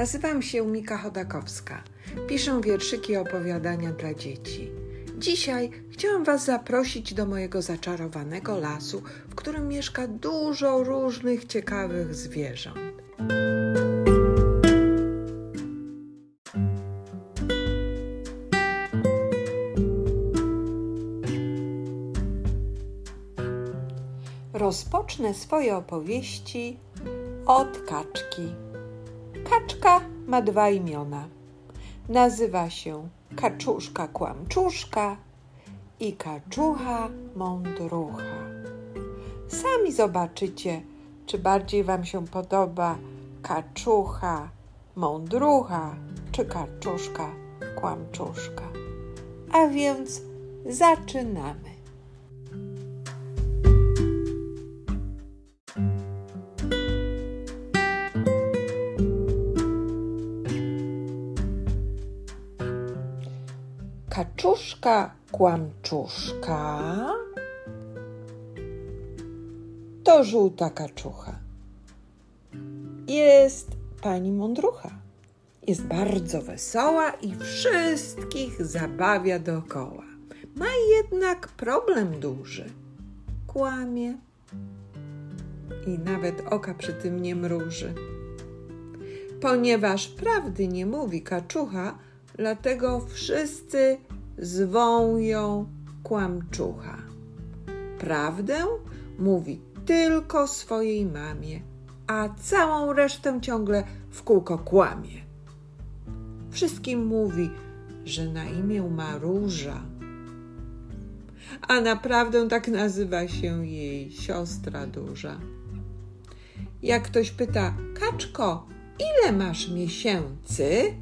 Nazywam się Mika Chodakowska. Piszę wierszyki i opowiadania dla dzieci. Dzisiaj chciałam Was zaprosić do mojego zaczarowanego lasu, w którym mieszka dużo różnych ciekawych zwierząt. Rozpocznę swoje opowieści od kaczki. Kaczka ma dwa imiona. Nazywa się Kaczuszka Kłamczuszka i Kaczucha Mądrucha. Sami zobaczycie, czy bardziej Wam się podoba Kaczucha Mądrucha czy Kaczuszka Kłamczuszka. A więc zaczynamy. Kaczuszka kłamczuszka to żółta kaczucha. Jest pani mądrucha. Jest bardzo wesoła i wszystkich zabawia dookoła. Ma jednak problem duży. Kłamie i nawet oka przy tym nie mruży. Ponieważ prawdy nie mówi kaczucha, dlatego wszyscy zwą ją kłamczucha. Prawdę mówi tylko swojej mamie, a całą resztę ciągle w kółko kłamie. Wszystkim mówi, że na imię ma Róża, a naprawdę tak nazywa się jej siostra duża. Jak ktoś pyta, Kaczko, ile masz miesięcy?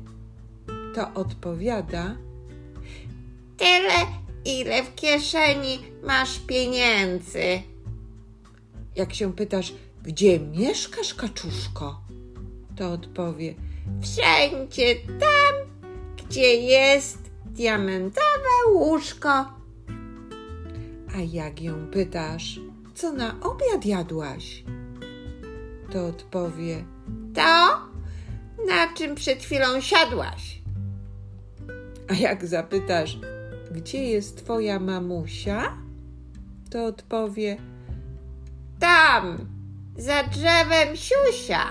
To odpowiada, Tyle, ile w kieszeni masz pieniędzy. Jak się pytasz, gdzie mieszkasz, kaczuszko? To odpowie, Wszędzie tam, gdzie jest diamentowe łóżko. a jak ją pytasz, co na obiad jadłaś? To odpowie, To, na czym przed chwilą siadłaś. a jak zapytasz, gdzie jest twoja mamusia? To odpowie, Tam, za drzewem siusia.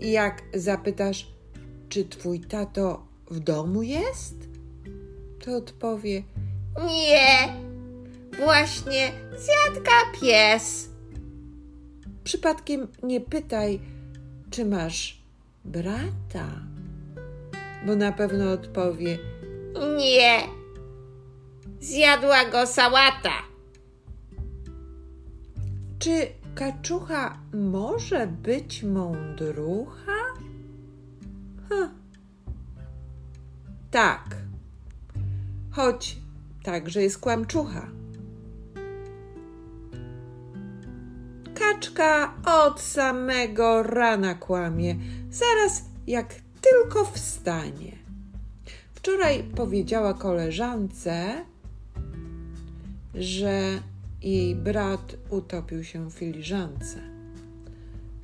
i jak zapytasz, czy twój tato w domu jest? To odpowie, Nie, właśnie zjadka pies. Przypadkiem nie pytaj, czy masz brata, bo na pewno odpowie: Nie, zjadła go sałata. Czy kaczucha może być mądrucha? Ha. Tak, choć także jest kłamczucha. Kaczka od samego rana kłamie, zaraz jak tylko wstanie. Wczoraj powiedziała koleżance, że jej brat utopił się w filiżance.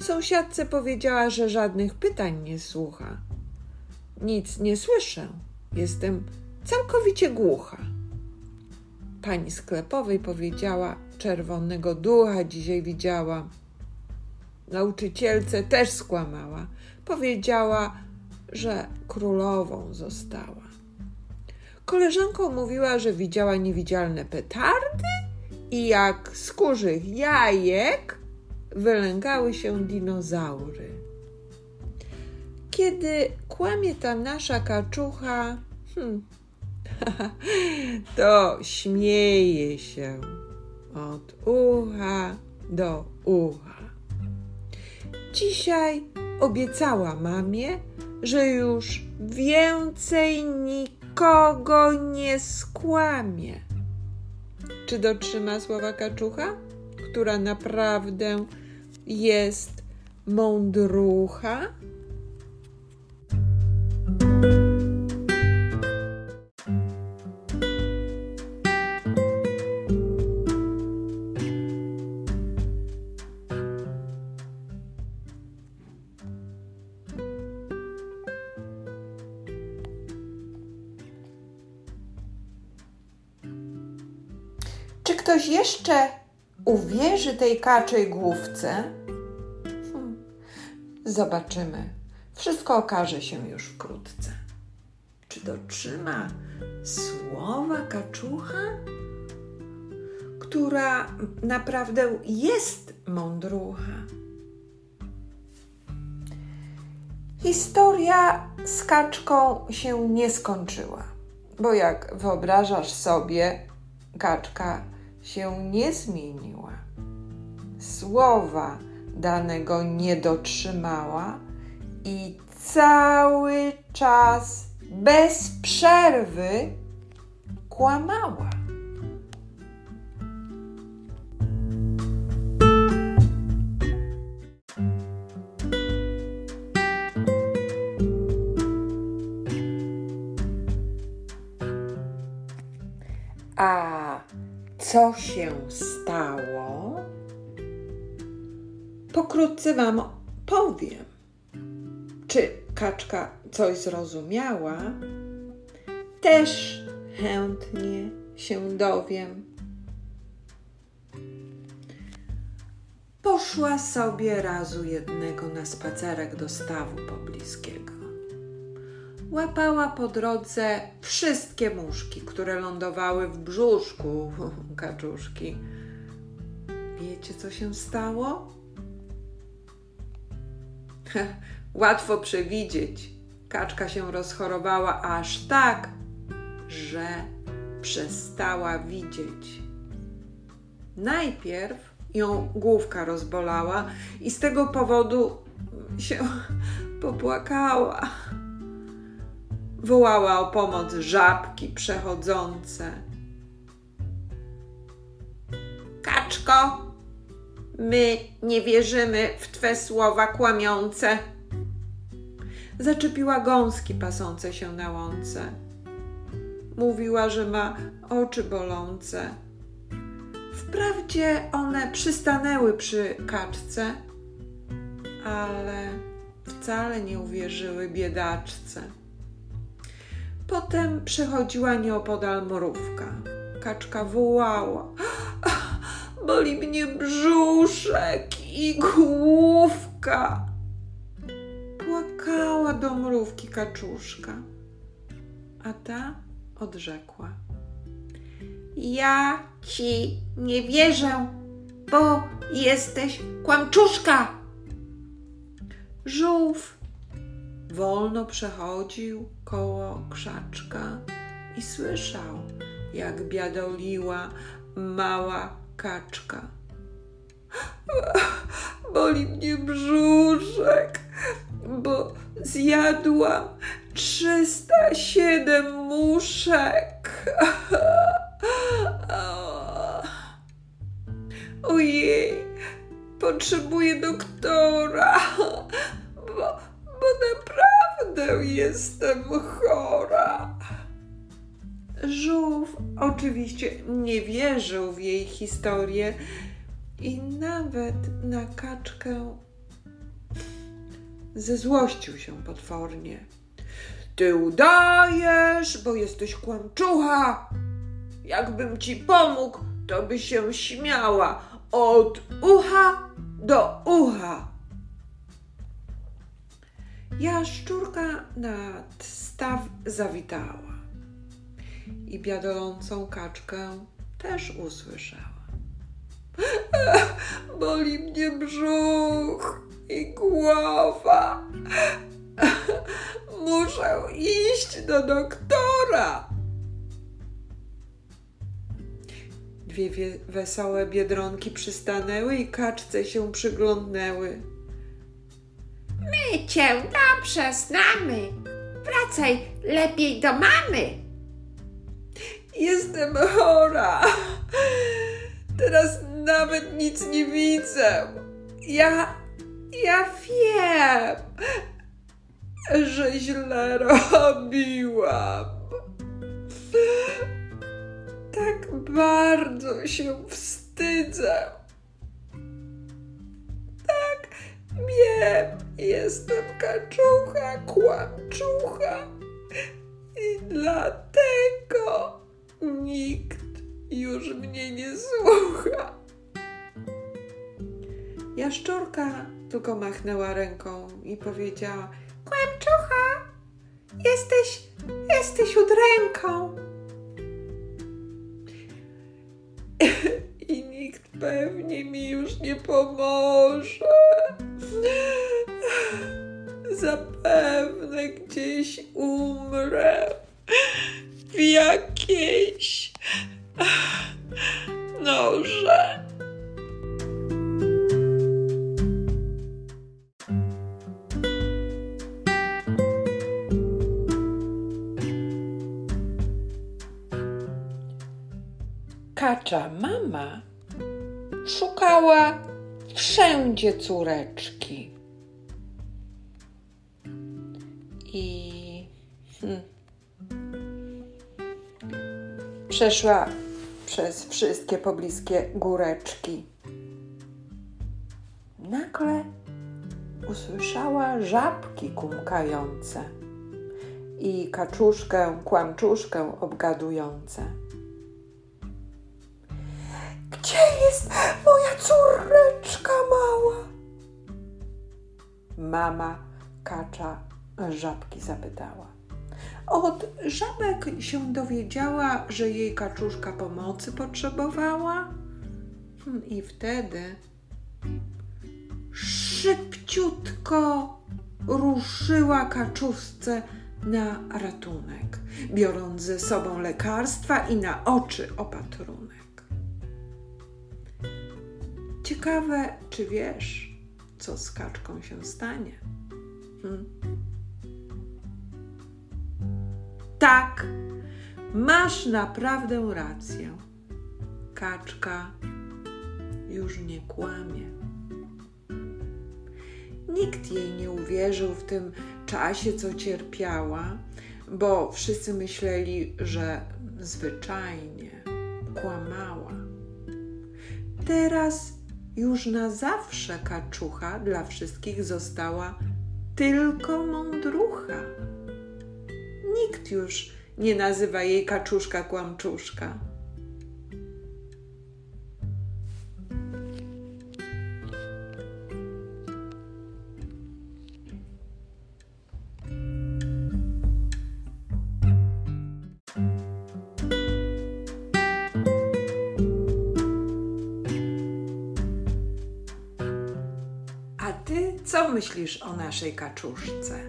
Sąsiadce powiedziała, że żadnych pytań nie słucha. Nic nie słyszę, jestem całkowicie głucha. Pani sklepowej powiedziała, czerwonego ducha dzisiaj widziała. Nauczycielce też skłamała. Powiedziała, że królową została. Koleżanką mówiła, że widziała niewidzialne petardy i jak z kurzych jajek wylęgały się dinozaury. Kiedy kłamie ta nasza kaczucha, hmm, to śmieje się od ucha do ucha. Dzisiaj obiecała mamie, że już więcej nikogo nie skłamie. Czy dotrzyma słowa kaczucha, która naprawdę jest mądrucha? Czy ktoś jeszcze uwierzy tej kaczej główce? Hmm. Zobaczymy. Wszystko okaże się już wkrótce. Czy dotrzyma słowa kaczucha, która naprawdę jest mądrucha? Historia z kaczką się nie skończyła, bo jak wyobrażasz sobie, kaczka się nie zmieniła. Słowa danego nie dotrzymała i cały czas bez przerwy kłamała. Co się stało? Pokrótce Wam powiem. Czy kaczka coś zrozumiała? Też chętnie się dowiem. Poszła sobie razu jednego na spacerek do stawu pobliskiego. Łapała po drodze wszystkie muszki, które lądowały w brzuszku kaczuszki. Wiecie, co się stało? Łatwo przewidzieć. Kaczka się rozchorowała aż tak, że przestała widzieć. Najpierw ją główka rozbolała i z tego powodu się popłakała. Wołała o pomoc żabki przechodzące. Kaczko, my nie wierzymy w twe słowa kłamiące. Zaczepiła gąski pasące się na łące. Mówiła, że ma oczy bolące. Wprawdzie one przystanęły przy kaczce, ale wcale nie uwierzyły biedaczce. Potem przechodziła nieopodal mrówka. Kaczka wołała. Boli mnie brzuszek i główka. Płakała do mrówki kaczuszka, a ta odrzekła. Ja ci nie wierzę, bo jesteś kłamczuszka. Żółw wolno przechodził koło krzaczka i słyszał, jak biadoliła mała kaczka. Boli mnie brzuszek, bo zjadłam 307 muszek. Ojej, potrzebuję doktora, bo, bo naprawdę jestem chora. Żółw oczywiście nie wierzył w jej historię i nawet na kaczkę zezłościł się potwornie. Ty udajesz, bo jesteś kłamczucha. Jakbym ci pomógł, to by się śmiała od ucha do ucha. Jaszczurka nad staw zawitała i biadolącą kaczkę też usłyszała. Boli mnie brzuch i głowa. Muszę iść do doktora. Dwie wesołe biedronki przystanęły i kaczce się przyglądnęły. Cię dobrze znamy. Wracaj lepiej do mamy. Jestem chora. Teraz nawet nic nie widzę. Ja, ja wiem, że źle robiłam. Tak bardzo się wstydzę. Wiem, jestem kaczucha, kłamczucha. I dlatego nikt już mnie nie słucha. Jaszczurka tylko machnęła ręką i powiedziała: Kłęczucha, jesteś, jesteś udręką. I nikt pewnie mi już nie pomoże. Zapewne gdzieś umrę w jakiejś noże. Kacza mama szukała wszędzie córeczki. I hmm, przeszła przez wszystkie pobliskie góreczki. Nagle usłyszała żabki kumkające i kaczuszkę, kłamczuszkę obgadujące. Gdzie jest moja córeczka Mama kacza żabki zapytała. Od żabek się dowiedziała, że jej kaczuszka pomocy potrzebowała hmm, i wtedy szybciutko ruszyła kaczuszce na ratunek, biorąc ze sobą lekarstwa i na oczy opatrunek. Ciekawe, czy wiesz, co z kaczką się stanie? Hmm? Tak, masz naprawdę rację. Kaczka już nie kłamie. Nikt jej nie uwierzył w tym czasie, co cierpiała, bo wszyscy myśleli, że zwyczajnie kłamała. Teraz już na zawsze kaczucha dla wszystkich została tylko mądrucha. Nikt już nie nazywa jej kaczuszka kłamczuszka. Co myślisz o naszej kaczuszce?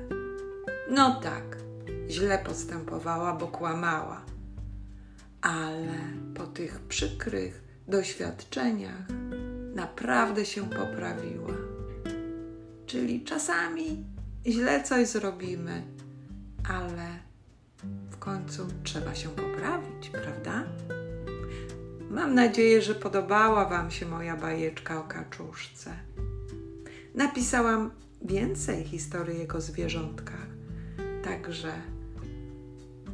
No tak, źle postępowała, bo kłamała. Ale po tych przykrych doświadczeniach naprawdę się poprawiła. Czyli czasami źle coś zrobimy, ale w końcu trzeba się poprawić, prawda? Mam nadzieję, że podobała Wam się moja bajeczka o kaczuszce. Napisałam więcej historii o zwierzątkach, także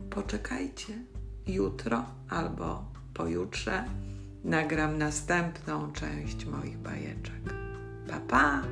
poczekajcie. Jutro albo pojutrze nagram następną część moich bajeczek. Pa, pa!